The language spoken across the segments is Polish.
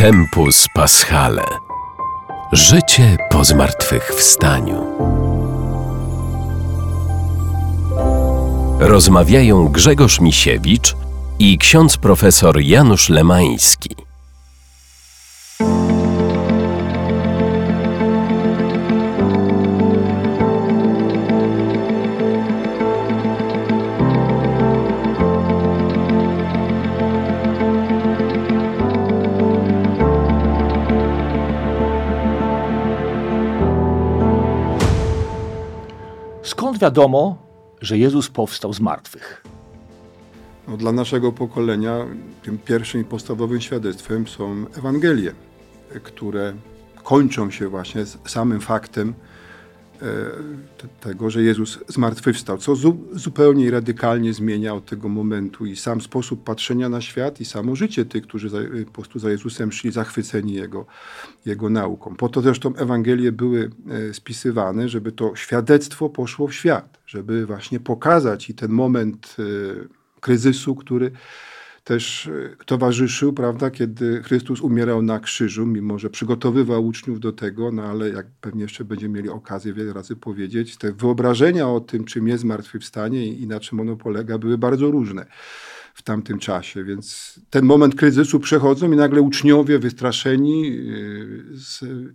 Tempus Paschale. Życie po zmartwychwstaniu. Rozmawiają Grzegorz Misiewicz i ksiądz profesor Janusz Lemański. Wiadomo, że Jezus powstał z martwych? No, dla naszego pokolenia tym pierwszym i podstawowym świadectwem są Ewangelie, które kończą się właśnie z samym faktem tego, że Jezus zmartwychwstał, co zu, zupełnie radykalnie zmienia od tego momentu i sam sposób patrzenia na świat i samo życie tych, którzy za, po prostu za Jezusem szli zachwyceni Jego, Jego nauką. Po to zresztą Ewangelie były e, spisywane, żeby to świadectwo poszło w świat, żeby właśnie pokazać i ten moment e, kryzysu, który też e, towarzyszył, prawda, kiedy Chrystus umierał na krzyżu, mimo że przygotowywał uczniów do tego, no ale jak pewnie jeszcze będziemy mieli okazję wiele razy powiedzieć, te wyobrażenia o tym, czym jest zmartwychwstanie i na czym ono polega, były bardzo różne w tamtym czasie. Więc ten moment kryzysu przechodzą i nagle uczniowie wystraszeni, yy,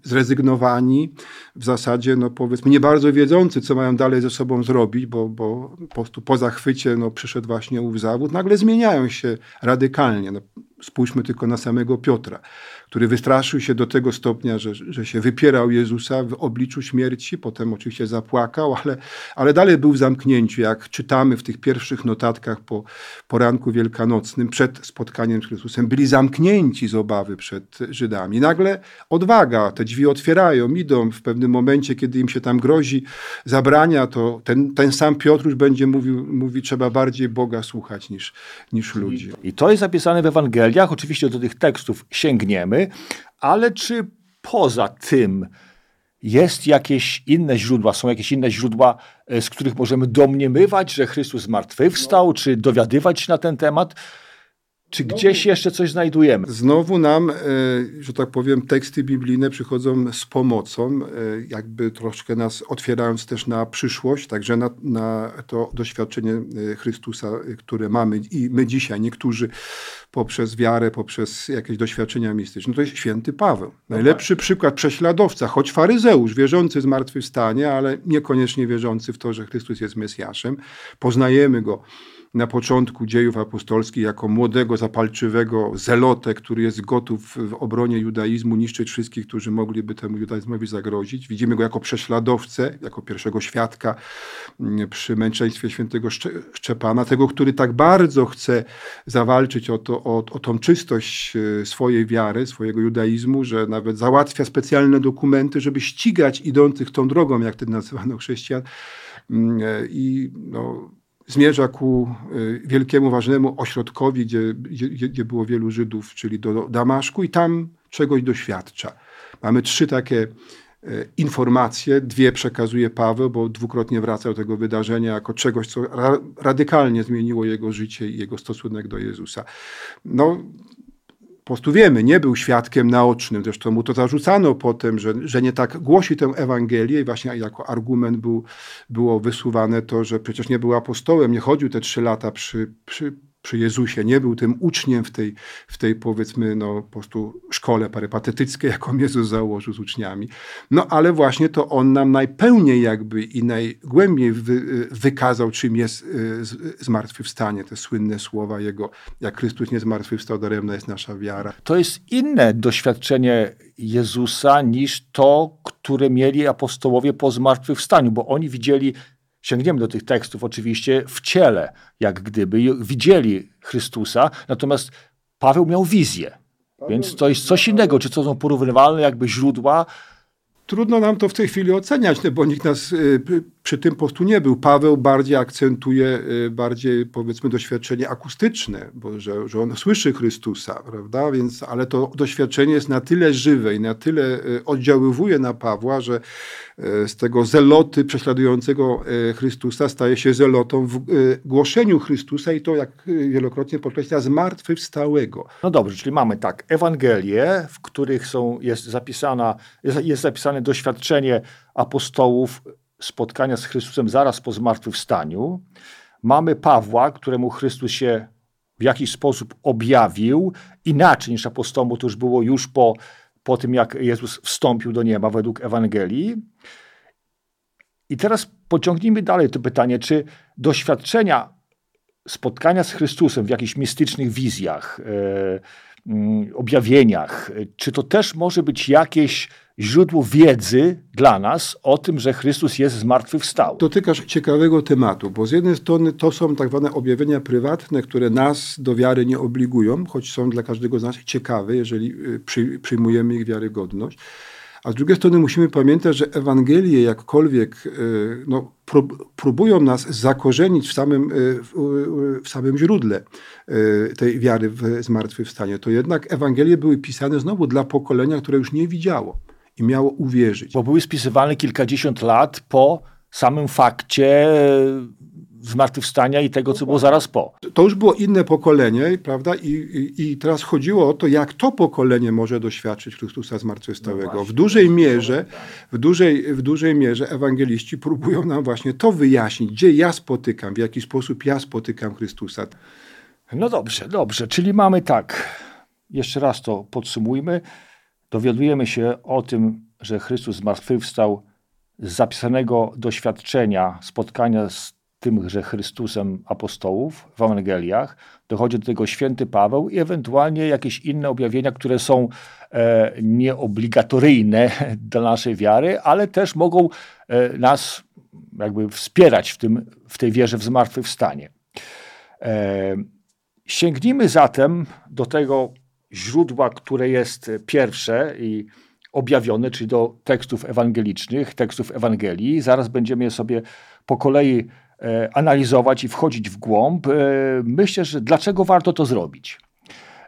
zrezygnowani, w zasadzie, no powiedzmy, nie bardzo wiedzący, co mają dalej ze sobą zrobić, bo, bo po po zachwycie no, przyszedł właśnie ów zawód, nagle zmieniają się radykalnie. No, spójrzmy tylko na samego Piotra który wystraszył się do tego stopnia, że, że się wypierał Jezusa w obliczu śmierci, potem oczywiście zapłakał, ale, ale dalej był w zamknięciu, jak czytamy w tych pierwszych notatkach po poranku wielkanocnym, przed spotkaniem z Chrystusem. Byli zamknięci z obawy przed Żydami. Nagle odwaga, te drzwi otwierają, idą w pewnym momencie, kiedy im się tam grozi zabrania, to ten, ten sam Piotr już będzie mówił, mówi, trzeba bardziej Boga słuchać niż, niż ludzi. I to jest zapisane w Ewangeliach. Oczywiście do tych tekstów sięgniemy ale czy poza tym jest jakieś inne źródła, są jakieś inne źródła, e, z których możemy domniemywać, że Chrystus zmartwychwstał, czy dowiadywać się na ten temat? Czy gdzieś jeszcze coś znajdujemy? Znowu nam, e, że tak powiem, teksty biblijne przychodzą z pomocą, e, jakby troszkę nas otwierając też na przyszłość, także na, na to doświadczenie Chrystusa, które mamy i my dzisiaj, niektórzy poprzez wiarę, poprzez jakieś doświadczenia mistyczne. No to jest święty Paweł. Najlepszy przykład prześladowca, choć faryzeusz, wierzący zmartwychwstanie, ale niekoniecznie wierzący w to, że Chrystus jest Mesjaszem. Poznajemy go na początku dziejów apostolskich jako młodego, zapalczywego zelotę, który jest gotów w obronie judaizmu niszczyć wszystkich, którzy mogliby temu judaizmowi zagrozić. Widzimy go jako prześladowcę, jako pierwszego świadka mm, przy męczeństwie świętego Szczepana, tego, który tak bardzo chce zawalczyć o, to, o, o tą czystość e, swojej wiary, swojego judaizmu, że nawet załatwia specjalne dokumenty, żeby ścigać idących tą drogą, jak wtedy nazywano chrześcijan. Mm, e, I no, zmierza ku y, wielkiemu, ważnemu ośrodkowi, gdzie, gdzie, gdzie było wielu Żydów, czyli do Damaszku i tam czegoś doświadcza. Mamy trzy takie y, informacje, dwie przekazuje Paweł, bo dwukrotnie wraca do tego wydarzenia jako czegoś, co ra radykalnie zmieniło jego życie i jego stosunek do Jezusa. No, po prostu wiemy, nie był świadkiem naocznym, zresztą mu to zarzucano potem, że, że nie tak głosi tę Ewangelię i właśnie jako argument był, było wysuwane to, że przecież nie był apostołem, nie chodził te trzy lata przy, przy, przy Jezusie, nie był tym uczniem w tej, w tej powiedzmy, no po prostu szkole parypatetyckiej, jaką Jezus założył z uczniami. No ale właśnie to On nam najpełniej jakby i najgłębiej wy, wykazał, czym jest y, zmartwychwstanie, te słynne słowa Jego, jak Chrystus nie zmartwychwstał, daremna jest nasza wiara. To jest inne doświadczenie Jezusa niż to, które mieli apostołowie po zmartwychwstaniu, bo oni widzieli sięgniemy do tych tekstów oczywiście w ciele, jak gdyby widzieli Chrystusa, natomiast Paweł miał wizję. Więc to jest coś innego. Czy to są porównywalne jakby źródła? Trudno nam to w tej chwili oceniać, no bo nikt nas y, przy tym postu nie był. Paweł bardziej akcentuje, y, bardziej powiedzmy doświadczenie akustyczne, bo że, że on słyszy Chrystusa, prawda? Więc, ale to doświadczenie jest na tyle żywe i na tyle y, oddziaływuje na Pawła, że y, z tego zeloty prześladującego Chrystusa staje się zelotą w głoszeniu Chrystusa i to, jak wielokrotnie podkreśla, zmartwychwstałego. No dobrze, czyli mamy tak, Ewangelie, w których są, jest, zapisana, jest, jest zapisane doświadczenie apostołów spotkania z Chrystusem zaraz po zmartwychwstaniu. Mamy Pawła, któremu Chrystus się w jakiś sposób objawił, inaczej niż apostołom, to już było już po, po tym, jak Jezus wstąpił do nieba według Ewangelii. I teraz pociągnijmy dalej to pytanie, czy doświadczenia spotkania z Chrystusem w jakichś mistycznych wizjach, yy, objawieniach, czy to też może być jakieś źródło wiedzy dla nas o tym, że Chrystus jest zmartwychwstał. Dotykasz ciekawego tematu, bo z jednej strony to są tak zwane objawienia prywatne, które nas do wiary nie obligują, choć są dla każdego z nas ciekawe, jeżeli y, przyjmujemy ich wiarygodność. A z drugiej strony musimy pamiętać, że Ewangelie jakkolwiek y, no, próbują nas zakorzenić w samym, y, w samym źródle tej wiary w zmartwychwstanie, to jednak Ewangelie były pisane znowu dla pokolenia, które już nie widziało i miało uwierzyć. Bo były spisywane kilkadziesiąt lat po samym fakcie e, zmartwychwstania i tego, co było zaraz po. To już było inne pokolenie, prawda? I, i, I, teraz chodziło o to, jak to pokolenie może doświadczyć Chrystusa zmartwychwstałego. No w dużej mierze, w dużej, w dużej mierze ewangeliści próbują nam właśnie to wyjaśnić, gdzie ja spotykam, w jaki sposób ja spotykam Chrystusa. No dobrze, dobrze. Czyli mamy tak, jeszcze raz to podsumujmy dowiadujemy się o tym, że Chrystus zmartwychwstał z zapisanego doświadczenia spotkania z tymże Chrystusem apostołów w Ewangeliach. Dochodzi do tego święty Paweł i ewentualnie jakieś inne objawienia, które są e, nieobligatoryjne dla naszej wiary, ale też mogą e, nas jakby wspierać w, tym, w tej wierze w zmartwychwstanie. E, sięgnijmy zatem do tego źródła, które jest pierwsze i objawione, czyli do tekstów ewangelicznych, tekstów Ewangelii. Zaraz będziemy je sobie po kolei e, analizować i wchodzić w głąb. E, myślę, że dlaczego warto to zrobić?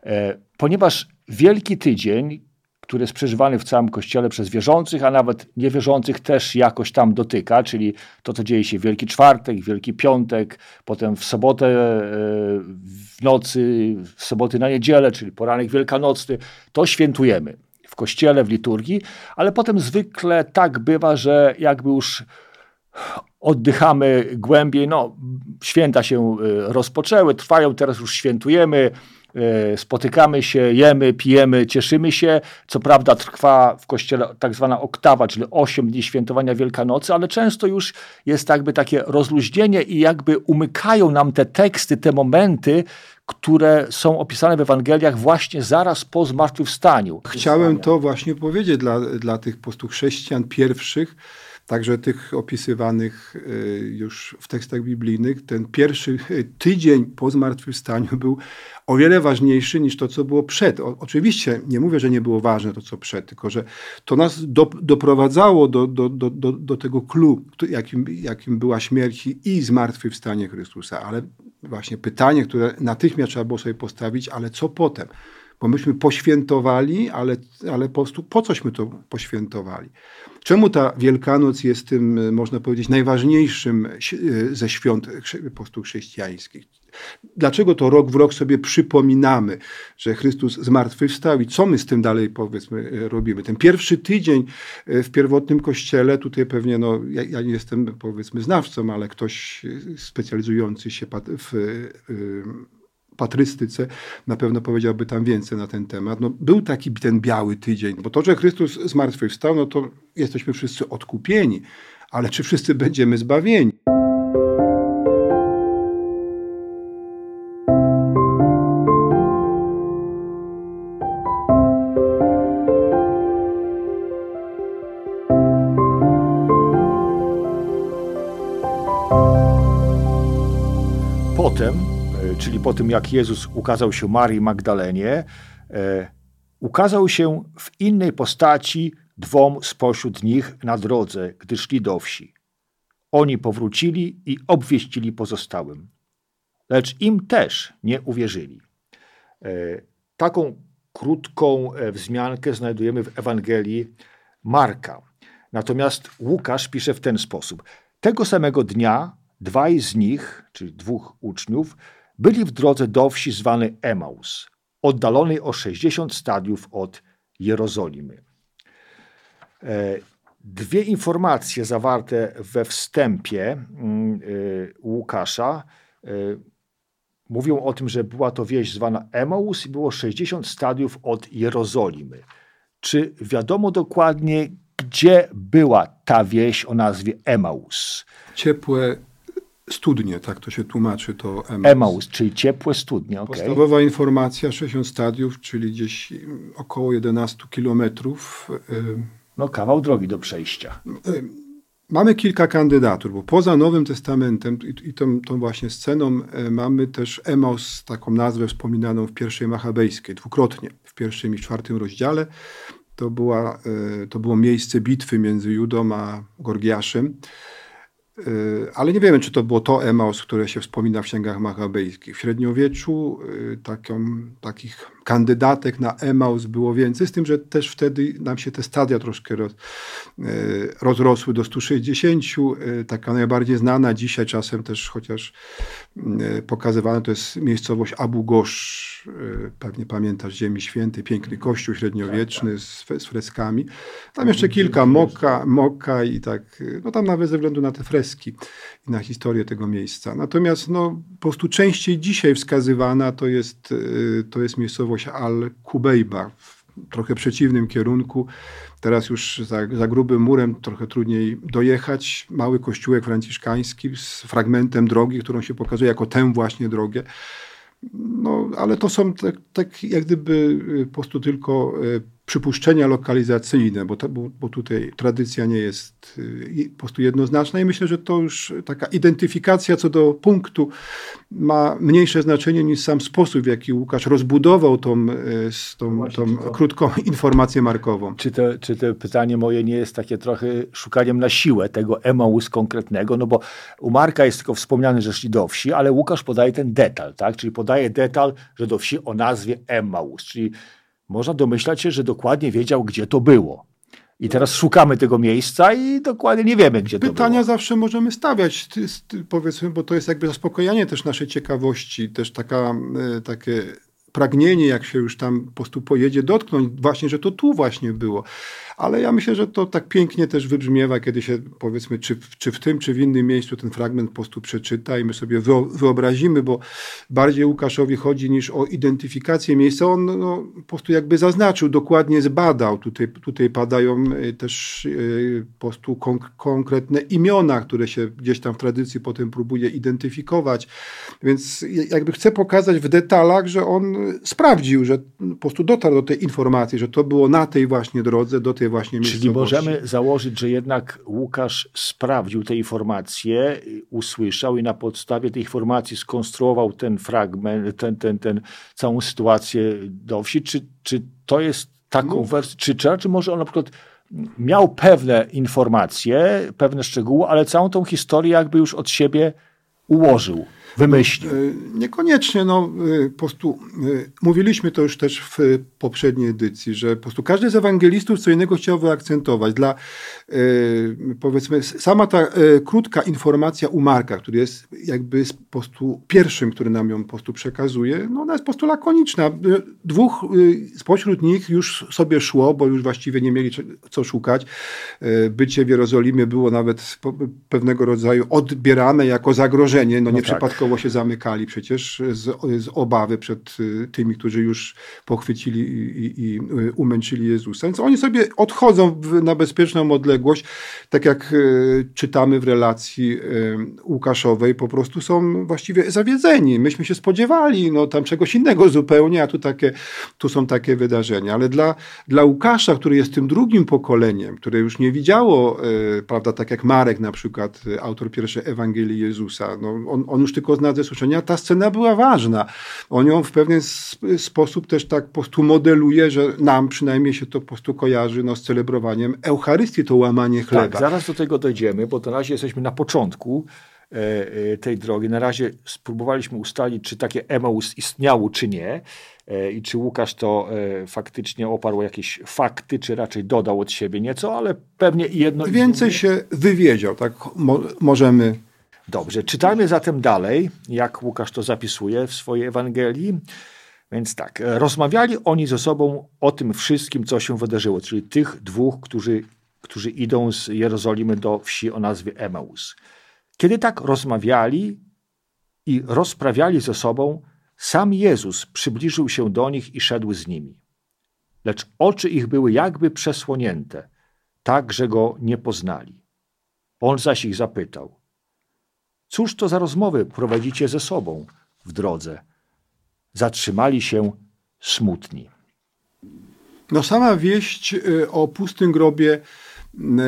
E, ponieważ Wielki Tydzień który jest przeżywany w całym kościele przez wierzących, a nawet niewierzących też jakoś tam dotyka, czyli to, co dzieje się w Wielki Czwartek, Wielki Piątek, potem w sobotę e, w nocy, w soboty na niedzielę, czyli poranek wielkanocny, to świętujemy w kościele, w liturgii, ale potem zwykle tak bywa, że jakby już oddychamy głębiej, no święta się e, rozpoczęły, trwają, teraz już świętujemy, spotykamy się, jemy, pijemy, cieszymy się. Co prawda trwa w kościele tak zwana oktawa, czyli 8 dni świętowania Wielkanocy, ale często już jest jakby takie rozluźnienie i jakby umykają nam te teksty, te momenty, które są opisane w Ewangeliach właśnie zaraz po zmartwychwstaniu. Chciałem to właśnie powiedzieć dla, dla tych po chrześcijan pierwszych, także tych opisywanych y, już w tekstach biblijnych, ten pierwszy tydzień po zmartwychwstaniu był o wiele ważniejszy niż to, co było przed. O, oczywiście nie mówię, że nie było ważne to, co przed, tylko że to nas do, doprowadzało do, do, do, do, tego klubu, jakim, jakim była śmierć i zmartwychwstanie Chrystusa. Ale właśnie pytanie, które natychmiast trzeba było sobie postawić, ale co potem? Bo myśmy poświętowali, ale, ale po prostu po cośmy to poświętowali? Czemu ta Wielkanoc jest tym, można powiedzieć, najważniejszym e, ze świąt po prostu chrześcijańskich? Dlaczego to rok w rok sobie przypominamy, że Chrystus zmartwychwstał i co my z tym dalej powiedzmy e, robimy? Ten pierwszy tydzień e, w pierwotnym kościele, tutaj pewnie no, ja, ja nie jestem powiedzmy znawcą, ale ktoś specjalizujący się w patrystyce na pewno powiedziałby tam więcej na ten temat. No, był taki ten biały tydzień, bo to, że Chrystus zmartwychwstał, no to jesteśmy wszyscy odkupieni, ale czy wszyscy będziemy zbawieni? Czyli po tym jak Jezus ukazał się Marii Magdalenie, e, ukazał się w innej postaci dwom spośród nich na drodze, gdy szli do wsi. Oni powrócili i obwieścili pozostałym. Lecz im też nie uwierzyli. E, taką krótką e, wzmiankę znajdujemy w Ewangelii Marka. Natomiast Łukasz pisze w ten sposób. Tego samego dnia dwaj z nich, czyli dwóch uczniów, byli w drodze do wsi zwanej Emaus, oddalonej o 60 stadiów od Jerozolimy. E, dwie informacje zawarte we wstępie mm, e, Łukasza e, mówią o tym, że była to wieś zwana Emaus i było 60 stadiów od Jerozolimy. Czy wiadomo dokładnie, gdzie była ta wieś o nazwie Emaus? Ciepłe studnie, tak to się tłumaczy to Emaus. Emaus, czyli ciepłe studnie. Okay. Podstawowa informacja, 60 stadiów, czyli gdzieś około 11 kilometrów. No kawał drogi do przejścia. Mamy kilka kandydatur, bo poza Nowym Testamentem i, tą, tą, właśnie sceną e, mamy też Emaus, taką nazwę wspominaną w pierwszej Machabejskiej, dwukrotnie, w pierwszym i czwartym rozdziale. To, była, to było miejsce bitwy między Judą a Gorgiaszem. Y, ale nie wiemy, czy to było to Emaus, które się wspomina w księgach machabejskich. W średniowieczu y, takich kandydatek na Emaus było więcej, z tym, że też wtedy nam się te stadia troszkę roz, y, rozrosły do 160. Taka najbardziej znana dzisiaj czasem też, chociaż pokazywana, to jest miejscowość Abu Ghosh. Pewnie pamiętasz Ziemi Świętej, piękny kościół średniowieczny z, z freskami. Tam jeszcze kilka, Moka, Moka i tak, no tam nawet ze względu na te freski i na historię tego miejsca. Natomiast no, po prostu częściej dzisiaj wskazywana to jest, to jest miejscowość Al-Kubejba w trochę przeciwnym kierunku. Teraz już za, za grubym murem trochę trudniej dojechać. Mały kościółek franciszkański z fragmentem drogi, którą się pokazuje jako tę właśnie drogę. No, ale to są tak, tak jak gdyby y, po prostu tylko y, przypuszczenia lokalizacyjne, bo, to, bo, bo, tutaj tradycja nie jest y, po prostu jednoznaczna i myślę, że to już taka identyfikacja co do punktu ma mniejsze znaczenie niż sam sposób, w jaki Łukasz rozbudował tą, tą, tą krótką informację markową. Czy to, czy to pytanie moje nie jest takie trochę szukaniem na siłę tego Emaus konkretnego, no bo u Marka jest tylko wspomniane, że szli do wsi, ale Łukasz podaje ten detal, tak? czyli podaje detal, że do wsi o nazwie Emmaus, czyli można domyślać się, że dokładnie wiedział, gdzie to było. I teraz szukamy tego miejsca i dokładnie nie wiemy, gdzie Pytania to było. Pytania zawsze możemy stawiać, powiedzmy, bo to jest jakby zaspokojanie też naszej ciekawości, też taka, e, takie pragnienie, jak się już tam po prostu pojedzie, dotknąć właśnie, że to tu właśnie było. Ale ja myślę, że to tak pięknie też wybrzmiewa, kiedy się powiedzmy, czy, czy w tym, czy w innym miejscu ten fragment po prostu przeczyta i my sobie wyobrazimy, bo bardziej Łukaszowi chodzi niż o identyfikację miejsca. On no, po prostu jakby zaznaczył, dokładnie zbadał. Tutaj, tutaj padają y, też y, po prostu konk konkretne imiona, które się gdzieś tam w tradycji potem próbuje identyfikować. Więc jakby chcę pokazać w detalach, że on sprawdził, że po prostu dotarł do tej informacji, że to było na tej właśnie drodze, do tej właśnie Czyli możemy założyć, że jednak Łukasz sprawdził te informacje, usłyszał i na podstawie tej informacji skonstruował ten fragment, ten, ten, ten całą sytuację do wsi. Czy, czy to jest taką no. wersję, czy, czy, czy może on na przykład miał pewne informacje, pewne szczegóły, ale całą tą historię jakby już od siebie ułożył wymyślił. E, niekoniecznie. No, e, po prostu, e, mówiliśmy to już też w poprzedniej edycji, że po prostu każdy z ewangelistów co innego chciał wyakcentować. Dla, powiedzmy, sama ta krótka informacja u Marka, który jest jakby po prostu pierwszym, który nam ją po prostu przekazuje, no ona jest po prostu lakoniczna. Dwóch spośród nich już sobie szło, bo już właściwie nie mieli co szukać. Bycie w Jerozolimie było nawet pewnego rodzaju odbierane jako zagrożenie, no, no nie tak. Koło się zamykali przecież z, z obawy przed y, tymi, którzy już pochwycili i, i, y, umęczyli Jezusa. Więc oni sobie odchodzą w, na bezpieczną odległość, tak jak y, czytamy w relacji Łukaszowej, po prostu są właściwie zawiedzeni. Myśmy się spodziewali no, tam czegoś innego zupełnie, a tu, takie, tu są takie wydarzenia. Ale dla, dla Łukasza, który jest tym drugim pokoleniem, które już nie widziało, prawda, tak jak Marek na przykład, autor pierwszej Ewangelii Jezusa, no, on, on już tylko znać ze słyszenia. Ta scena była ważna. On ją w pewien sposób też tak po prostu modeluje, że nam przynajmniej się to po prostu kojarzy no, z celebrowaniem Eucharystii, to łamanie chleba. Tak, zaraz do tego dojdziemy, bo na razie jesteśmy na początku e, e, tej drogi. Na razie spróbowaliśmy ustalić, czy takie Emaus istniało, czy nie. E, i czy Łukasz to faktycznie oparł jakieś fakty, czy raczej dodał od siebie nieco, ale pewnie i jedno Więcej się wywiedział, tak mo możemy. Dobrze, czytajmy zatem dalej, jak Łukasz to zapisuje w swojej Ewangelii. Więc tak, rozmawiali oni ze sobą o tym wszystkim, co się wydarzyło, czyli tych dwóch, którzy, którzy idą z Jerozolimy do wsi o nazwie Emaus. Kiedy tak rozmawiali i rozprawiali ze sobą, sam Jezus przybliżył się do nich i szedł z nimi. Lecz oczy ich były jakby przesłonięte, tak, że go nie poznali. On zaś ich zapytał: Cóż to za rozmowy prowadzicie ze sobą w drodze? Zatrzymali się smutni. No, sama wieść y, o pustym grobie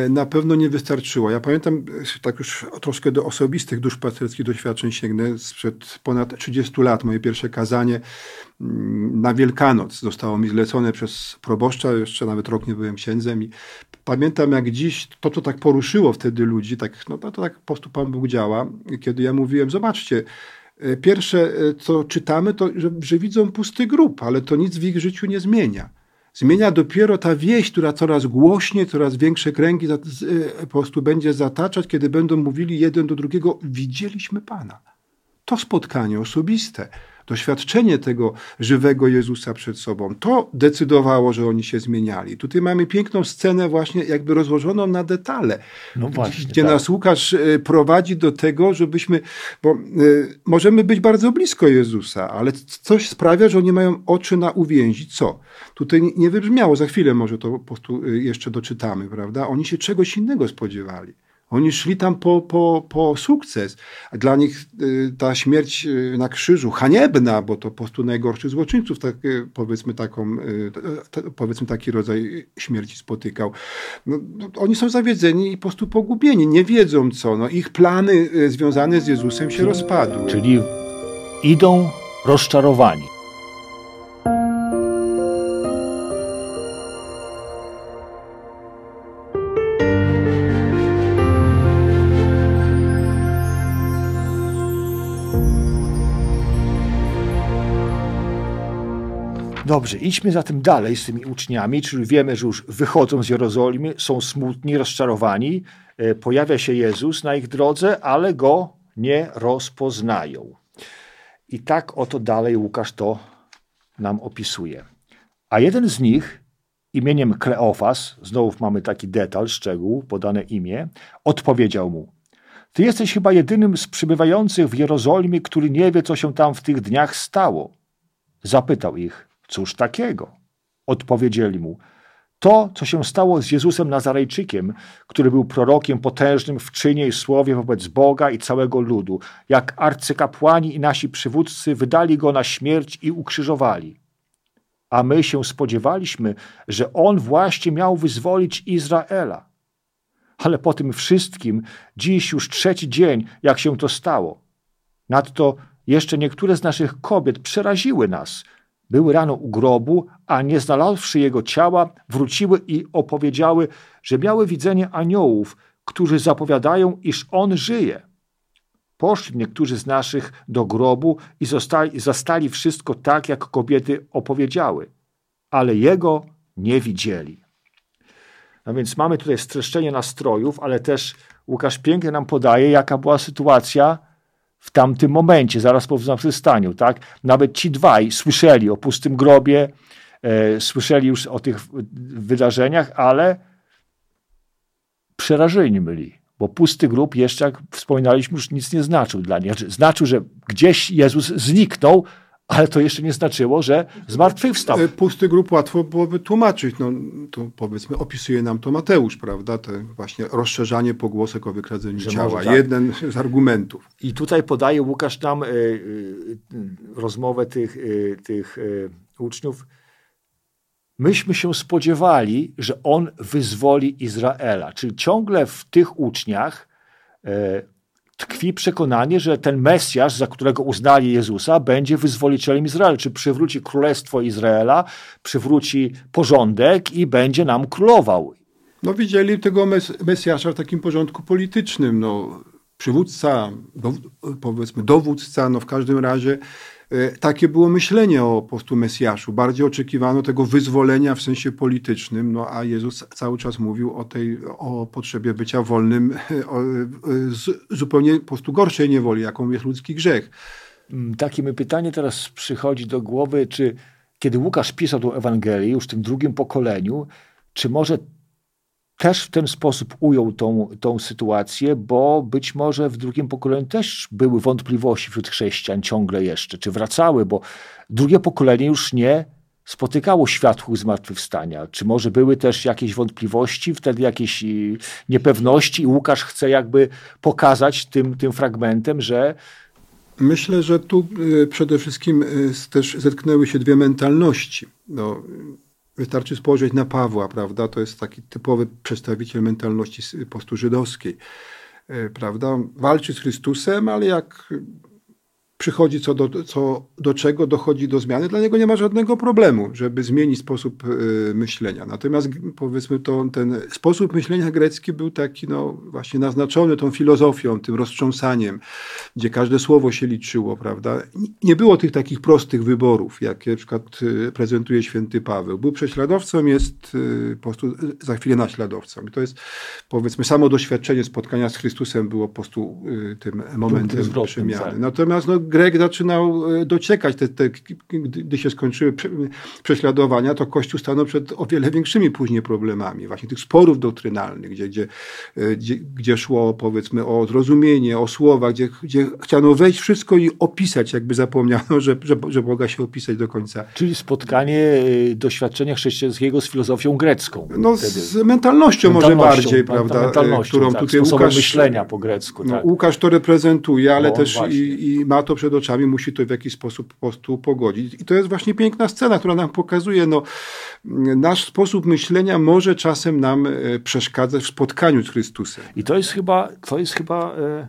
na pewno nie wystarczyło. Ja pamiętam, tak już troszkę do osobistych dusz pasterskich doświadczeń sięgnę, sprzed ponad 30 lat. Moje pierwsze kazanie na Wielkanoc zostało mi zlecone przez proboszcza, jeszcze nawet rok nie byłem księdzem i pamiętam jak dziś to, co tak poruszyło wtedy ludzi, tak, no to tak po prostu Pan Bóg działa, kiedy ja mówiłem, zobaczcie, e, pierwsze e, co czytamy to, że, że widzą pusty grób, ale to nic w ich życiu nie zmienia zmienia dopiero ta wieść, która coraz głośniej, coraz większe kręgi e, po prostu będzie zataczać, kiedy będą mówili jeden do drugiego: Widzieliśmy Pana. To spotkanie osobiste, doświadczenie tego żywego Jezusa przed sobą, to decydowało, że oni się zmieniali. Tutaj mamy piękną scenę, właśnie jakby rozłożoną na detale, no właśnie, gdzie tak. nas Łukasz e, prowadzi do tego, żebyśmy, bo y, możemy być bardzo blisko Jezusa, ale coś sprawia, że oni mają oczy na uwięzi. Co? Tutaj nie wybrzmiało, za chwilę może to po prostu e, jeszcze doczytamy, prawda? Oni się czegoś innego spodziewali. Oni szli tam po, po, po sukces. Dla nich y, ta śmierć y, na krzyżu, haniebna, bo to po prostu najgorszy złoczyńców, tak, y, powiedzmy, taką, powiedzmy taki rodzaj śmierci spotykał. No, oni są zawiedzeni i po prostu pogubieni, nie wiedzą co. No, ich plany związane z Jezusem się rozpadły. Czyli idą rozczarowani. Dobrze, idźmy zatem dalej z tymi uczniami, czyli wiemy, że już wychodzą z Jerozolimy, są smutni, rozczarowani. E, pojawia się Jezus na ich drodze, ale go nie rozpoznają. I tak oto dalej Łukasz to nam opisuje. A jeden z nich, imieniem Kleofas, znowu mamy taki detal, szczegół, podane imię, odpowiedział mu: Ty jesteś chyba jedynym z przybywających w Jerozolimie, który nie wie, co się tam w tych dniach stało. Zapytał ich: Cóż takiego? Odpowiedzieli mu: To, co się stało z Jezusem Nazarejczykiem, który był prorokiem potężnym w czynie i słowie wobec Boga i całego ludu, jak arcykapłani i nasi przywódcy wydali go na śmierć i ukrzyżowali. A my się spodziewaliśmy, że on właśnie miał wyzwolić Izraela. Ale po tym wszystkim, dziś już trzeci dzień, jak się to stało. Nadto jeszcze niektóre z naszych kobiet przeraziły nas, były rano u grobu, a nie znalazłszy jego ciała, wróciły i opowiedziały, że miały widzenie aniołów, którzy zapowiadają, iż on żyje. Poszli niektórzy z naszych do grobu i zostali, zastali wszystko tak, jak kobiety opowiedziały, ale jego nie widzieli. No więc mamy tutaj streszczenie nastrojów, ale też Łukasz pięknie nam podaje, jaka była sytuacja w tamtym momencie, zaraz po zmartwychwstaniu, tak? Nawet ci dwaj słyszeli o pustym grobie, e, słyszeli już o tych wydarzeniach, ale przerażeni byli, bo pusty grób jeszcze, jak wspominaliśmy, już nic nie znaczył dla nich. Znaczy, znaczył, że gdzieś Jezus zniknął, ale to jeszcze nie znaczyło, że zmartwychwstał. E, pusty grób łatwo byłoby tłumaczyć. No, to powiedzmy, opisuje nam to Mateusz, prawda? To właśnie rozszerzanie pogłosek o wykradzeniu że ciała. Tak. Jeden z argumentów. I tutaj podaje Łukasz nam y, y, rozmowę tych, y, tych uczniów. Myśmy się spodziewali, że on wyzwoli Izraela. Czyli ciągle w tych uczniach tkwi przekonanie, że ten Mesjasz, za którego uznali Jezusa, będzie wyzwolicielem Izraela, czy przywróci królestwo Izraela, przywróci porządek i będzie nam królował. No widzieli tego mes Mesjasza w takim porządku politycznym, no przywódca, do, powiedzmy dowódca, no w każdym razie takie było myślenie o po prostu Mesjaszu. Bardziej oczekiwano tego wyzwolenia w sensie politycznym, no a Jezus cały czas mówił o tej, o potrzebie bycia wolnym o, z zupełnie po prostu gorszej niewoli, jaką jest ludzki grzech. Mm, takie mi pytanie teraz przychodzi do głowy, czy kiedy Łukasz pisał tą Ewangelię już w tym drugim pokoleniu, czy może też w ten sposób ujął tą, tą sytuację, bo być może w drugim pokoleniu też były wątpliwości wśród chrześcijan ciągle jeszcze, czy wracały, bo drugie pokolenie już nie spotykało światłych zmartwychwstania. Czy może były też jakieś wątpliwości, wtedy jakieś y, niepewności i Łukasz chce jakby pokazać tym, tym fragmentem, że Myślę, że tu y, przede wszystkim y, też zetknęły się dwie mentalności. No, Wystarczy spojrzeć na Pawła, prawda? To jest taki typowy przedstawiciel mentalności po prostu żydowskiej, e, prawda? Walczy z Chrystusem, ale jak przychodzi co do, co do czego, dochodzi do zmiany, dla niego nie ma żadnego problemu, żeby zmienić sposób y, myślenia. Natomiast powiedzmy to, ten sposób myślenia grecki był taki no, właśnie naznaczony tą filozofią, tym roztrząsaniem, gdzie każde słowo się liczyło, prawda? Nie było tych takich prostych wyborów, jakie na przykład y, prezentuje święty Paweł. Był prześladowcą, jest y, po prostu za chwilę naśladowcą. I to jest powiedzmy samo doświadczenie spotkania z Chrystusem było po prostu tym momentem przemiany. Tak. Natomiast no, Grek zaczynał e, dociekać, te, te, gdy się skończyły prześladowania, to Kościół stanął przed o wiele większymi później problemami, właśnie tych sporów doktrynalnych, gdzie, gdzie, e, gdzie, gdzie szło powiedzmy o zrozumienie, o słowa, gdzie, gdzie chciano wejść wszystko i opisać, jakby zapomniano, że, że, że Boga się opisać do końca. Czyli spotkanie e, doświadczenia chrześcijańskiego z filozofią grecką. No wtedy. z mentalnością, mentalnością może bardziej, prawda, mentalnością, którą tak, tutaj Łukasz... myślenia po grecku. No, tak. Łukasz to reprezentuje, ale no, też i, i ma to przed oczami, musi to w jakiś sposób po prostu pogodzić. I to jest właśnie piękna scena, która nam pokazuje, no, nasz sposób myślenia może czasem nam e, przeszkadzać w spotkaniu z Chrystusem. I to jest chyba, to jest chyba e,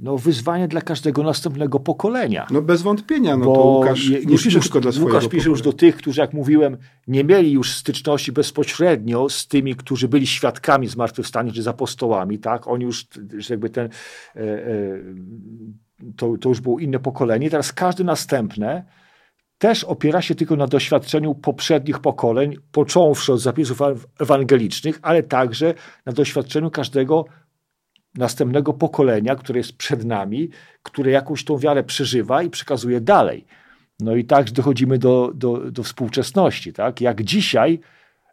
no, wyzwanie dla każdego następnego pokolenia. No bez wątpienia, no to Łukasz nie już, pisze tylko dla swojego Łukasz pisze już do tych, którzy, jak mówiłem, nie mieli już styczności bezpośrednio z tymi, którzy byli świadkami zmartwychwstania, czy z apostołami, tak? Oni już jakby ten... E, e, to, to już było inne pokolenie. Teraz każde następne też opiera się tylko na doświadczeniu poprzednich pokoleń, począwszy od zapisów ewangelicznych, ale także na doświadczeniu każdego następnego pokolenia, które jest przed nami, które jakąś tą wiarę przeżywa i przekazuje dalej. No i tak dochodzimy do, do, do współczesności. Tak? Jak dzisiaj,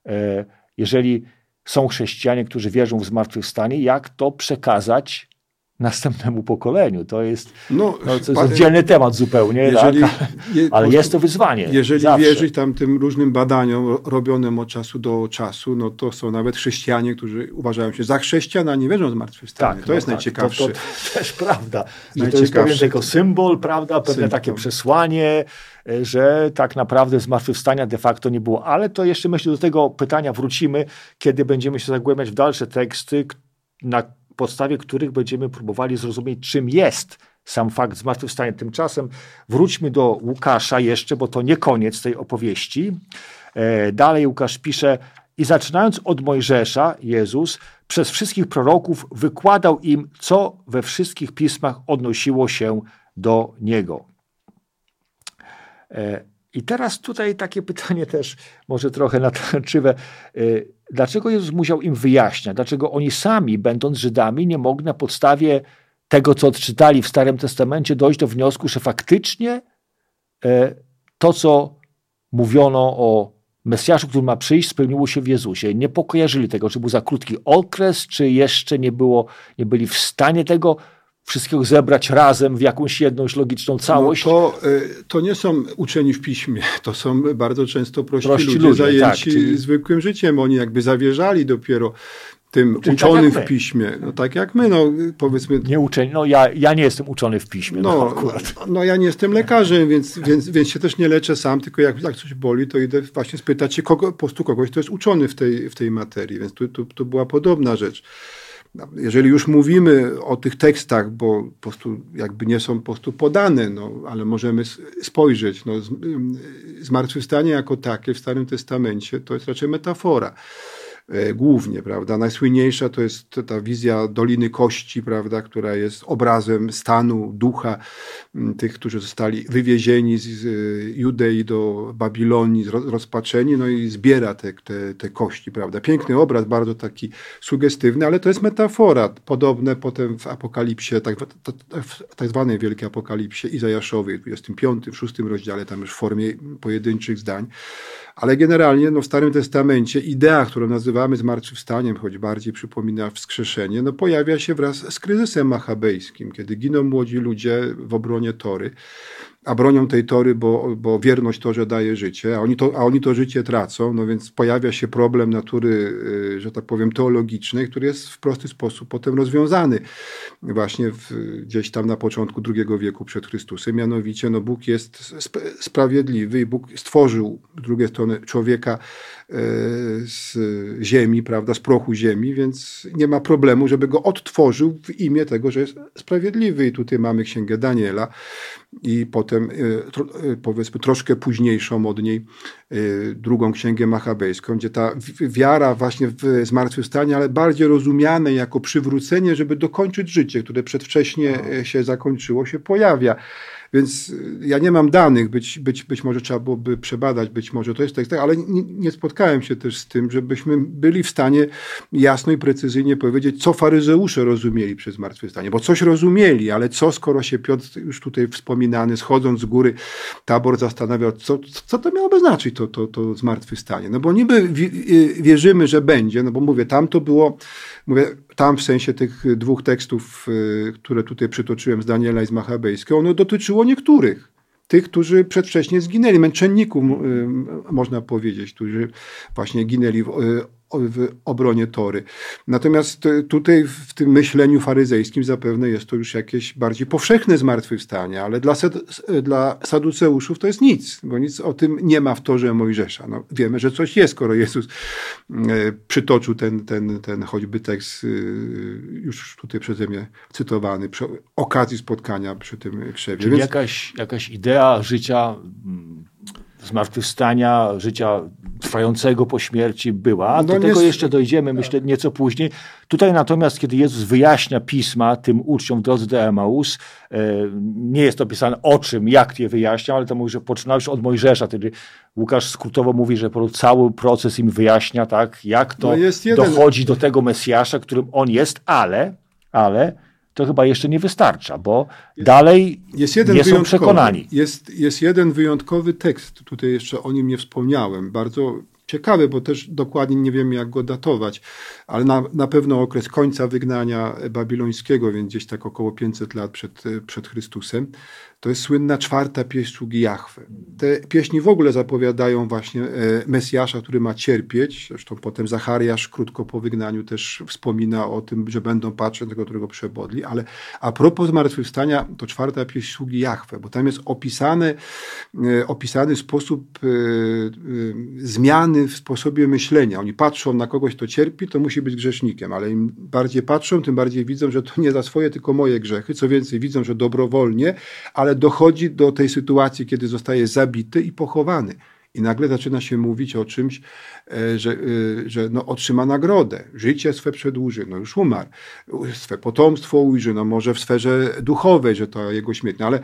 e, jeżeli są chrześcijanie, którzy wierzą w zmartwychwstanie, jak to przekazać następnemu pokoleniu. To jest, no, no, to jest oddzielny temat zupełnie, jeżeli, tak? ale jest to wyzwanie. Jeżeli zawsze. wierzyć tam tym różnym badaniom robionym od czasu do czasu, no to są nawet chrześcijanie, którzy uważają się za chrześcijan, a nie wierzą w zmartwychwstanie. Tak, to no jest tak, najciekawsze. To, to, też prawda. Że to jest pewien tylko symbol, prawda, pewne symbol. takie przesłanie, że tak naprawdę zmartwychwstania de facto nie było. Ale to jeszcze myślę, do tego pytania wrócimy, kiedy będziemy się zagłębiać w dalsze teksty, na podstawie których będziemy próbowali zrozumieć, czym jest sam fakt zmartwychwstania. Tymczasem wróćmy do Łukasza jeszcze, bo to nie koniec tej opowieści. E, dalej Łukasz pisze, i zaczynając od Mojżesza, Jezus przez wszystkich proroków wykładał im, co we wszystkich pismach odnosiło się do Niego. E, I teraz tutaj takie pytanie też może trochę natarczywe. Dlaczego Jezus musiał im wyjaśniać? Dlaczego oni sami, będąc Żydami, nie mogli na podstawie tego, co odczytali w Starym Testamencie, dojść do wniosku, że faktycznie e, to, co mówiono o Mesjaszu, który ma przyjść, spełniło się w Jezusie. Nie pokojarzyli tego, czy był za krótki okres, czy jeszcze nie, było, nie byli w stanie tego wszystkiego zebrać razem w jakąś jedną logiczną całość. No to, y, to nie są uczeni w piśmie, to są bardzo często prości, prości ludzie, ludzie zajęci tak, czyli... zwykłym życiem. Oni jakby zawierzali dopiero tym czyli tak uczonym tak w piśmie. No tak jak my, no powiedzmy. Nie uczeni, no ja, ja nie jestem uczony w piśmie. No, no, akurat. no ja nie jestem lekarzem, więc, więc, więc się też nie leczę sam, tylko jak, jak coś boli, to idę właśnie spytać się kogo, po prostu kogoś, kto jest uczony w tej, w tej materii, więc tu, tu, tu była podobna rzecz. Jeżeli już mówimy o tych tekstach, bo po prostu jakby nie są po prostu podane, no, ale możemy spojrzeć, no, zmartwychwstanie jako takie w Starym Testamencie to jest raczej metafora. E, głównie, prawda. Najsłynniejsza to jest ta wizja Doliny Kości, prawda, która jest obrazem stanu ducha tych, którzy zostali wywiezieni z Judei do Babilonii, rozpaczeni, no i zbiera te, te, te kości, prawda. Piękny obraz, bardzo taki sugestywny, ale to jest metafora, podobne potem w Apokalipsie, tak, w tak zwanej Wielkiej Apokalipsie Izajaszowej, w 25, w 6 rozdziale, tam już w formie pojedynczych zdań, ale generalnie no, w Starym Testamencie idea, którą nazywamy zmartwychwstaniem, choć bardziej przypomina wskrzeszenie, no, pojawia się wraz z kryzysem machabejskim, kiedy giną młodzi ludzie w obronie Tory a bronią tej tory, bo, bo wierność torze daje życie, a oni, to, a oni to życie tracą, no więc pojawia się problem natury, y, że tak powiem, teologicznej, który jest w prosty sposób potem rozwiązany właśnie w, gdzieś tam na początku II wieku przed Chrystusem, mianowicie no Bóg jest sp sprawiedliwy i Bóg stworzył z drugiej strony człowieka z ziemi, prawda, z prochu ziemi, więc nie ma problemu, żeby go odtworzył w imię tego, że jest sprawiedliwy i tutaj mamy Księgę Daniela, i potem e, e, powiedzmy troszkę późniejszą od niej e, drugą księgę machabejską, gdzie ta wiara właśnie w zmartwychwstanie, ale bardziej rozumiane jako przywrócenie, żeby dokończyć życie, które przedwcześnie się zakończyło, się pojawia. Więc y, ja nie mam danych, być, być, być może trzeba byłoby przebadać, być może to jest tak, tak ale nie, nie, spotkałem się też z tym, żebyśmy byli w stanie jasno i precyzyjnie powiedzieć, co faryzeusze rozumieli przez zmartwychwstanie. Bo coś rozumieli, ale co, skoro się Piotr już tutaj wspominany, schodząc z góry, tabor zastanawiał, co, co to miałoby znaczyć, to, to, to zmartwychwstanie. No bo niby y, wierzymy, że będzie, no bo mówię, tam to było, mówię, tam w sensie tych dwóch tekstów, y, które tutaj przytoczyłem z Daniela i z Machabejskiego, ono dotyczyło niektórych. Tych, którzy przedwcześnie zginęli, męczenników, y, można powiedzieć, którzy właśnie ginęli w w obronie Tory. Natomiast e, tutaj w tym myśleniu faryzejskim zapewne jest to już jakieś bardziej powszechne zmartwychwstanie, ale dla, e, dla saduceuszów to jest nic, bo nic o tym nie ma w Torze Mojżesza. No, wiemy, że coś jest, skoro Jezus e, przytoczył ten, ten, ten choćby tekst już tutaj przeze mnie cytowany, przy okazji spotkania przy tym krzewie. Czyli Więc... jakaś, jakaś idea życia zmartwychwstania, życia trwającego po śmierci była. A no do tego jeszcze dojdziemy, myślę, nieco później. Tutaj natomiast, kiedy Jezus wyjaśnia pisma tym uczniom w drodze do Emaus, e, nie jest opisane o czym, jak je wyjaśnia, ale to mówi, że poczyna już od Mojżesza, wtedy Łukasz skrótowo mówi, że cały proces im wyjaśnia, tak, jak to no dochodzi do tego Mesjasza, którym on jest, ale, ale to chyba jeszcze nie wystarcza, bo jest, dalej jest jeden nie są przekonani. Jest, jest jeden wyjątkowy tekst, tutaj jeszcze o nim nie wspomniałem, bardzo ciekawy, bo też dokładnie nie wiem, jak go datować, ale na, na pewno okres końca wygnania babilońskiego, więc gdzieś tak około 500 lat przed, przed Chrystusem. To jest słynna czwarta pieśń sługi Jahwe. Te pieśni w ogóle zapowiadają właśnie e, Mesjasza, który ma cierpieć. Zresztą potem Zachariasz krótko po wygnaniu też wspomina o tym, że będą patrzeć tego, którego przebodli. Ale a propos zmartwychwstania, to czwarta pieśń sługi Jahwe, bo tam jest opisany, e, opisany sposób e, zmiany w sposobie myślenia. Oni patrzą na kogoś, kto cierpi, to musi być grzesznikiem, ale im bardziej patrzą, tym bardziej widzą, że to nie za swoje, tylko moje grzechy. Co więcej, widzą, że dobrowolnie, ale dochodzi do tej sytuacji, kiedy zostaje zabity i pochowany. I nagle zaczyna się mówić o czymś, e, że, e, że no, otrzyma nagrodę. Życie swe przedłuży, no już umarł. Swe potomstwo ujrzy, no może w sferze duchowej, że to jego śmierć. No, ale e,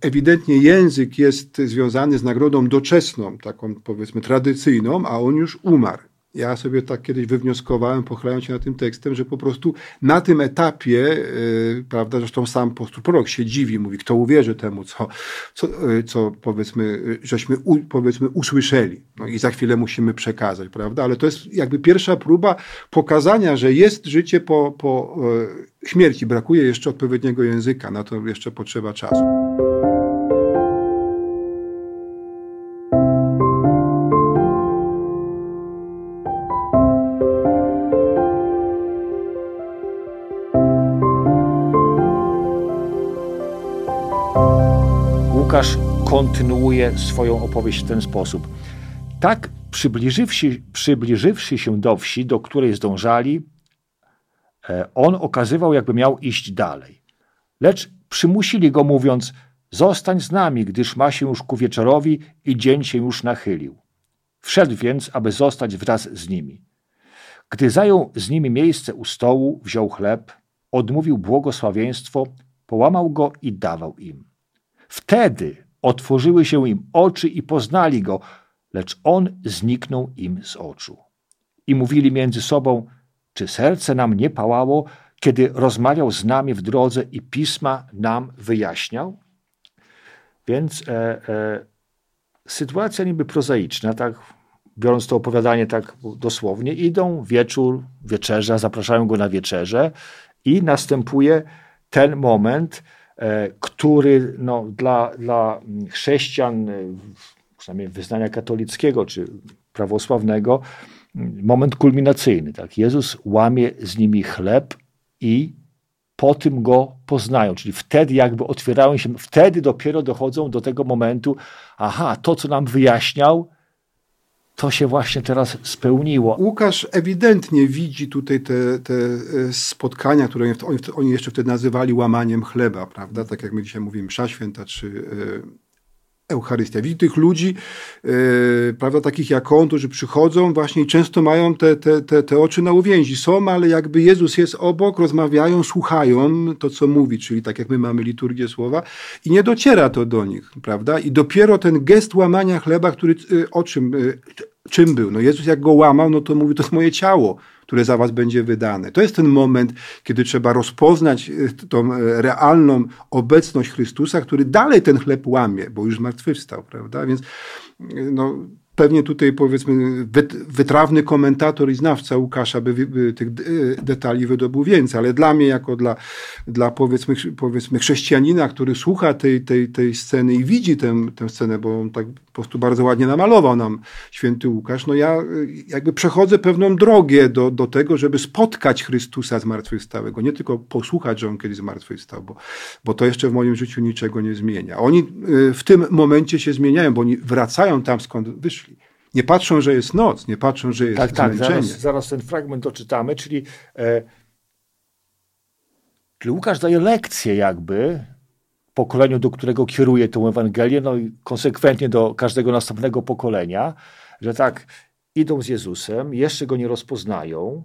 ewidentnie język jest związany z nagrodą doczesną, taką powiedzmy tradycyjną, a on już umarł. Ja sobie tak kiedyś wywnioskowałem, pochylając się nad tym tekstem, że po prostu na tym etapie, yy, prawda, zresztą sam apostoł prorok się dziwi, mówi, kto uwierzy temu, co, co, yy, co powiedzmy, yy, żeśmy u, powiedzmy usłyszeli. No i za chwilę musimy przekazać, prawda, ale to jest jakby pierwsza próba pokazania, że jest życie po, po yy, śmierci. Brakuje jeszcze odpowiedniego języka, na to jeszcze potrzeba czasu. Kontynuuje swoją opowieść w ten sposób. Tak, przybliżywszy, przybliżywszy się do wsi, do której zdążali, e, on okazywał, jakby miał iść dalej. Lecz przymusili go, mówiąc: Zostań z nami, gdyż ma się już ku wieczorowi i dzień się już nachylił. Wszedł więc, aby zostać wraz z nimi. Gdy zajął z nimi miejsce u stołu, wziął chleb, odmówił błogosławieństwo, połamał go i dawał im. Wtedy otworzyły się im oczy i poznali go, lecz on zniknął im z oczu. I mówili między sobą, czy serce nam nie pałało, kiedy rozmawiał z nami w drodze i pisma nam wyjaśniał? Więc e, e, sytuacja niby prozaiczna, tak, biorąc to opowiadanie tak dosłownie, idą wieczór, wieczerza, zapraszają go na wieczerze i następuje ten moment, który no, dla, dla chrześcijan, e, przynajmniej wyznania katolickiego czy prawosławnego, moment kulminacyjny. Tak? Jezus łamie z nimi chleb i po tym go poznają, czyli wtedy jakby otwierają się, wtedy dopiero dochodzą do tego momentu, aha, to co nam wyjaśniał, to się właśnie teraz spełniło. Łukasz ewidentnie widzi tutaj te, te e, spotkania, które oni, oni jeszcze wtedy nazywali łamaniem chleba, prawda? Tak jak my dzisiaj mówimy, msza święta czy e, Eucharystia. Widzi tych ludzi, yy, prawda, takich jak on, którzy przychodzą właśnie i często mają te, te, te, te oczy na uwięzi. Są, ale jakby Jezus jest obok, rozmawiają, słuchają to, co mówi, czyli tak jak my mamy liturgię słowa i nie dociera to do nich, prawda? I dopiero ten gest łamania chleba, który o czym, czym był? No Jezus jak go łamał, no to mówi, to jest moje ciało które za was będzie wydane. To jest ten moment, kiedy trzeba rozpoznać e, tą e, realną obecność Chrystusa, który dalej ten chleb łamie, bo już zmartwychwstał, prawda? Więc e, no, pewnie tutaj powiedzmy wytrawny komentator i znawca Łukasza by, by tych detali wydobył więcej, ale dla mnie jako dla, dla powiedzmy, powiedzmy chrześcijanina, który słucha tej, tej, tej sceny i widzi tę, tę scenę, bo on tak po prostu bardzo ładnie namalował nam święty Łukasz, no ja jakby przechodzę pewną drogę do, do tego, żeby spotkać Chrystusa zmartwychwstałego, nie tylko posłuchać, że on kiedyś zmartwychwstał, bo, bo to jeszcze w moim życiu niczego nie zmienia. Oni y, w tym momencie się zmieniają, bo oni wracają tam, skąd wyszli. Nie patrzą, że jest noc, nie patrzą, że jest tak, tak, zmęczenie. Zaraz, zaraz ten fragment doczytamy, czyli, e, czyli Łukasz daje lekcję jakby pokoleniu, do którego kieruje tę Ewangelię, no i konsekwentnie do każdego następnego pokolenia, że tak idą z Jezusem, jeszcze go nie rozpoznają,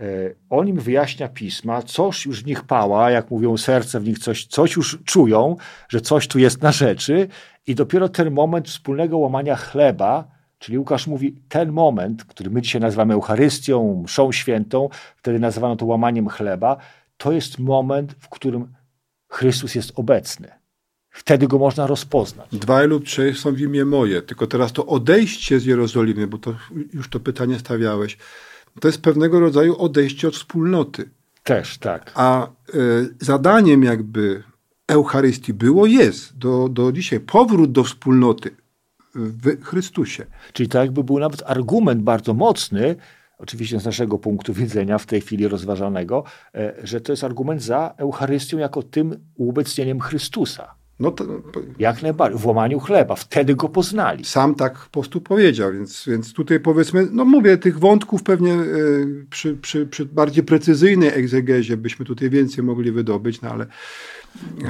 e, on im wyjaśnia pisma, coś już w nich pała, jak mówią serce w nich, coś, coś już czują, że coś tu jest na rzeczy i dopiero ten moment wspólnego łamania chleba, Czyli Łukasz mówi, ten moment, który my dzisiaj nazywamy Eucharystią, mszą świętą, wtedy nazywano to łamaniem chleba, to jest moment, w którym Chrystus jest obecny. Wtedy go można rozpoznać. Dwaj lub trzej są w imię moje. Tylko teraz to odejście z Jerozolimy, bo to już to pytanie stawiałeś, to jest pewnego rodzaju odejście od wspólnoty. Też, tak. A y, zadaniem jakby Eucharystii było, jest do, do dzisiaj powrót do wspólnoty w Chrystusie. Czyli to jakby był nawet argument bardzo mocny, oczywiście z naszego punktu widzenia w tej chwili rozważanego, e, że to jest argument za Eucharystią jako tym uobecnieniem Chrystusa. No to, Jak najbardziej, w łamaniu chleba, wtedy go poznali. Sam tak po prostu powiedział, więc, więc tutaj powiedzmy, no mówię, tych wątków pewnie y, przy, przy, przy bardziej precyzyjnej egzegezie byśmy tutaj więcej mogli wydobyć, no ale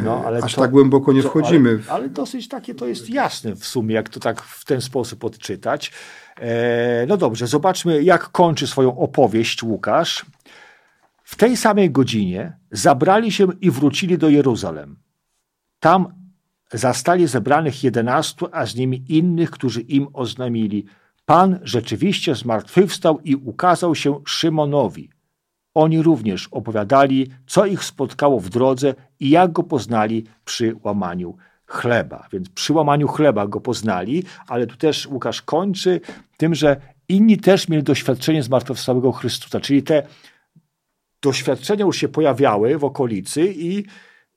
no, ale Aż to, tak głęboko nie to, wchodzimy. Ale, ale, dosyć takie to jest jasne w sumie, jak to tak w ten sposób odczytać. E, no dobrze, zobaczmy, jak kończy swoją opowieść Łukasz. W tej samej godzinie zabrali się i wrócili do Jeruzalem. Tam zastali zebranych jedenastu, a z nimi innych, którzy im oznamili: Pan rzeczywiście zmartwychwstał i ukazał się Szymonowi. Oni również opowiadali, co ich spotkało w drodze i jak go poznali przy łamaniu chleba. Więc przy łamaniu chleba go poznali, ale tu też Łukasz kończy tym, że inni też mieli doświadczenie zmartwychwstałego Chrystusa, czyli te doświadczenia już się pojawiały w okolicy i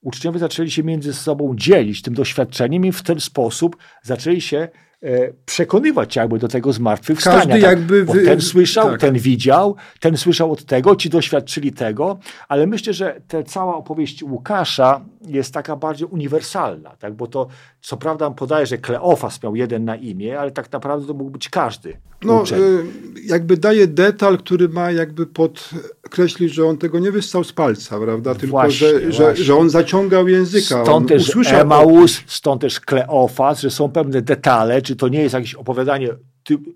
uczniowie zaczęli się między sobą dzielić tym doświadczeniem i w ten sposób zaczęli się przekonywać jakby do tego zmartwychwstania. Każdy tak? jakby... Bo ten słyszał, tak. ten widział, ten słyszał od tego, ci doświadczyli tego, ale myślę, że ta cała opowieść Łukasza jest taka bardziej uniwersalna, tak? bo to co prawda podaje, że Kleofas miał jeden na imię, ale tak naprawdę to mógł być każdy No, uczeń. y, jakby daje detal, który ma jakby podkreślić, że on tego nie wyssał z palca, prawda? Tylko, Właśnie, że, że, właśnie. że on zaciągał języka. Stąd też usłyszał Emaus, stąd też Kleofas, że są pewne detale, czy to nie jest jakieś opowiadanie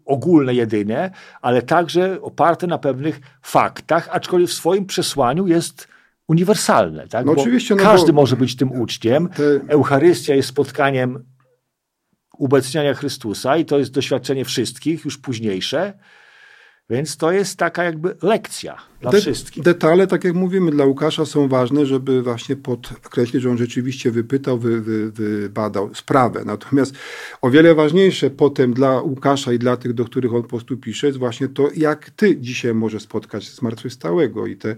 ogólne jedynie, ale także oparte na pewnych faktach, aczkolwiek w swoim przesłaniu jest uniwersalne. Tak? No oczywiście, no każdy bo- może być tym uczciem. Te- Eucharystia jest spotkaniem ubecniania Chrystusa i to jest doświadczenie wszystkich, już późniejsze. Więc to jest taka jakby lekcja dla De- wszystkich. Detale, tak jak mówimy, dla Łukasza są ważne, żeby właśnie podkreślić, że on rzeczywiście wypytał, wy, wy, wybadał sprawę. Natomiast o wiele ważniejsze potem dla Łukasza i dla tych, do których on po prostu pisze, jest właśnie to, jak ty dzisiaj możesz spotkać zmartwychwstałego i te,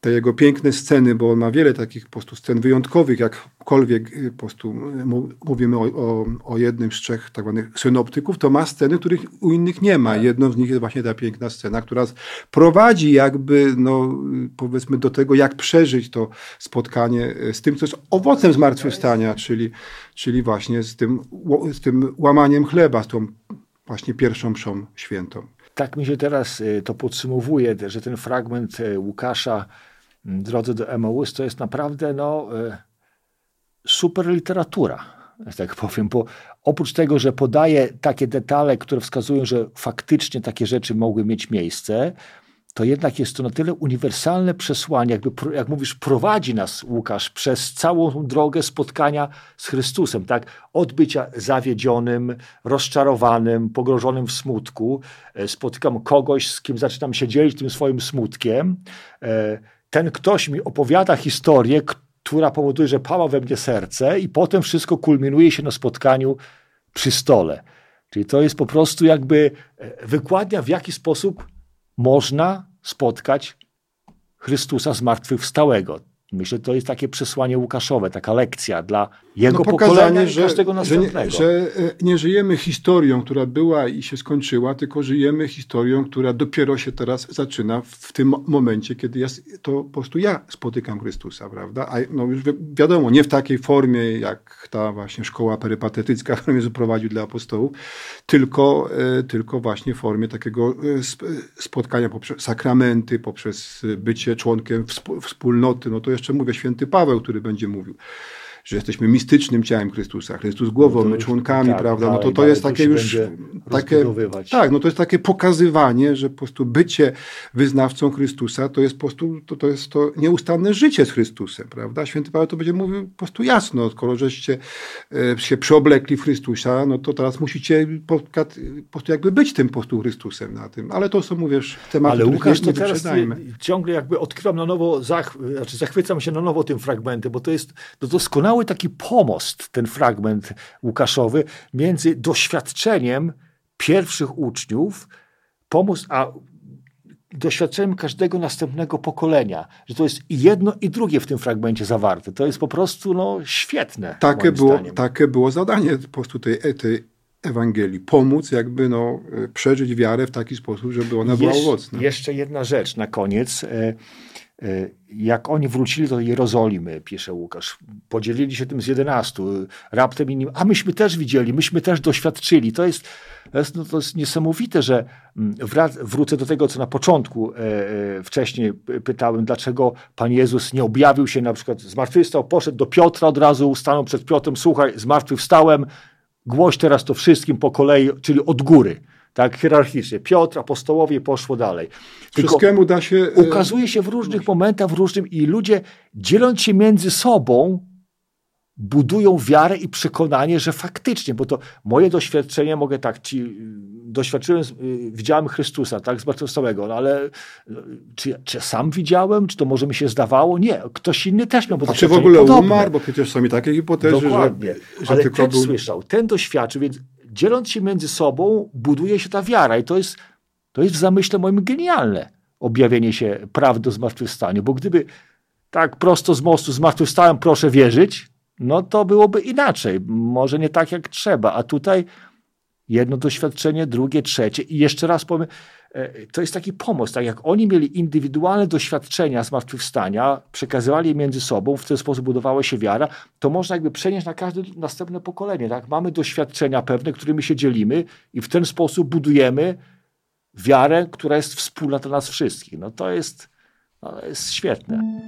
te jego piękne sceny, bo on ma wiele takich po prostu scen wyjątkowych, jakkolwiek y, po prostu mu- mówimy o, o, o jednym z trzech tak zwanych synoptyków, to ma sceny, których u innych nie ma. Jedną z nich jest właśnie ta piękna scena, która prowadzi jakby, no, powiedzmy, do tego, jak przeżyć to spotkanie z tym, co jest owocem zmartwychwstania, czyli, czyli właśnie z tym, z tym łamaniem chleba, z tą właśnie pierwszą mszą świętą. Tak mi się teraz y, to podsumowuje, że ten fragment y, Łukasza Drodze do Emaus to jest naprawdę no, super literatura, tak powiem, bo oprócz tego, że podaje takie detale, które wskazują, że faktycznie takie rzeczy mogły mieć miejsce, to jednak jest to na tyle uniwersalne przesłanie, jakby, jak mówisz, prowadzi nas Łukasz przez całą drogę spotkania z Chrystusem, tak? Od bycia zawiedzionym, rozczarowanym, pogrążonym w smutku. E, Spotykam kogoś, z kim zaczynam się dzielić tym swoim smutkiem. E, Ten ktoś mi opowiada historię, która powoduje, że pała we mnie serce i potem wszystko kulminuje się na spotkaniu przy stole. Czyli to jest po prostu jakby e, wykładnia, w jaki sposób można spotkać Chrystusa zmartwychwstałego. Myślę, że to jest takie przesłanie Łukaszowe, taka lekcja dla jego No, pokolenia że, każdego że, następnego. nie, że nie żyjemy historią, która była i się skończyła, tylko żyjemy historią, która dopiero się teraz zaczyna w tym momencie, kiedy ja, to po prostu ja spotykam Chrystusa, prawda? A no już wi- wiadomo, nie w takiej formie, jak ta właśnie szkoła perypatetycka, którą Jezus prowadził dla apostołów, tylko, e, tylko właśnie w formie takiego e, sp- spotkania poprzez sakramenty, poprzez bycie członkiem wspó- wspólnoty. No to jeszcze mówię święty Paweł, który będzie mówił że jesteśmy mistycznym ciałem Chrystusa, Chrystus głową, No my członkami, tak, prawda? No to dalej, to jest takie już takie, tak, no to jest takie pokazywanie, że po prostu bycie wyznawcą Chrystusa to jest po prostu, to, to jest to nieustanne życie z Chrystusem, prawda? Święty Paweł to będzie mówił po prostu jasno, skoro żeście e, się przeoblekli w Chrystusa, no to teraz musicie po, po prostu jakby być tym po prostu Chrystusem na tym. Ale to są, mówisz, tematy, Ale Łukasz, to teraz ciągle jakby odkrywam na nowo, zach, znaczy zachwycam się na nowo tym fragmentem, bo to jest to doskonały taki pomost, ten fragment Łukaszowy, między doświadczeniem pierwszych uczniów, pomost, a doświadczeniem każdego następnego pokolenia. Że to jest i jedno, i drugie w tym fragmencie zawarte. To jest po prostu no, świetne. Takie było, zdaniem. takie było zadanie po prostu tej, tej Ewangelii. Pomóc jakby no, e, przeżyć wiarę w taki sposób, żeby ona była Jesz- owocna. Jeszcze jedna rzecz na koniec. E, Jak oni wrócili do Jerozolimy, pisze Łukasz, podzielili się tym z jedenastu, raptem inni, a myśmy też widzieli, myśmy też doświadczyli. To jest, to jest, no, to jest niesamowite, że mm, wrac, wrócę do tego, co na początku e, e, wcześniej pytałem, dlaczego Pan Jezus nie objawił się na przykład, zmartwychwstał, poszedł do Piotra od razu, stanął przed Piotrem, słuchaj, zmartwychwstałem, głoś teraz to wszystkim po kolei, czyli od góry. Tak, hierarchicznie. Piotr, apostołowie poszło dalej. Tylko Wszystkiemu da się... e, ukazuje się w różnych momentach, w różnym i ludzie dzieląc się między sobą budują wiarę i przekonanie, że faktycznie, bo to moje doświadczenie, mogę tak, ci, y, doświadczyłem, y, widziałem Chrystusa, tak, zmartwychwstałego, no ale czy, czy sam widziałem, czy to może mi się zdawało? Nie, ktoś inny też miał A czy w ogóle podobne. umarł? Bo przecież są i takie hipotezy, Dokładnie. że, że Ale ten był... słyszał, ten doświadczył, więc dzieląc się między sobą, buduje się ta wiara. I to jest, to jest w zamyśle moim genialne objawienie się prawdy o zmartwychwstaniu. Bo gdyby tak prosto z mostu zmartwychwstałem, proszę wierzyć, no to byłoby inaczej. Może nie tak jak trzeba. A tutaj jedno doświadczenie, drugie, trzecie. I jeszcze raz powiem, to jest taki pomost. Tak jak oni mieli indywidualne doświadczenia zmartwychwstania, przekazywali między sobą, w ten sposób budowała się wiara, to można jakby przenieść na każde następne pokolenie. Tak? Mamy doświadczenia pewne, którymi się dzielimy i w ten sposób budujemy wiarę, która jest wspólna dla nas wszystkich. No to jest, no, to jest świetne.